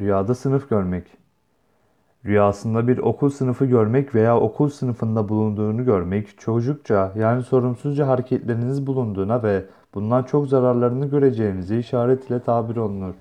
Rüyada sınıf görmek. Rüyasında bir okul sınıfı görmek veya okul sınıfında bulunduğunu görmek, çocukça yani sorumsuzca hareketleriniz bulunduğuna ve bundan çok zararlarını göreceğinize işaret ile tabir olunur.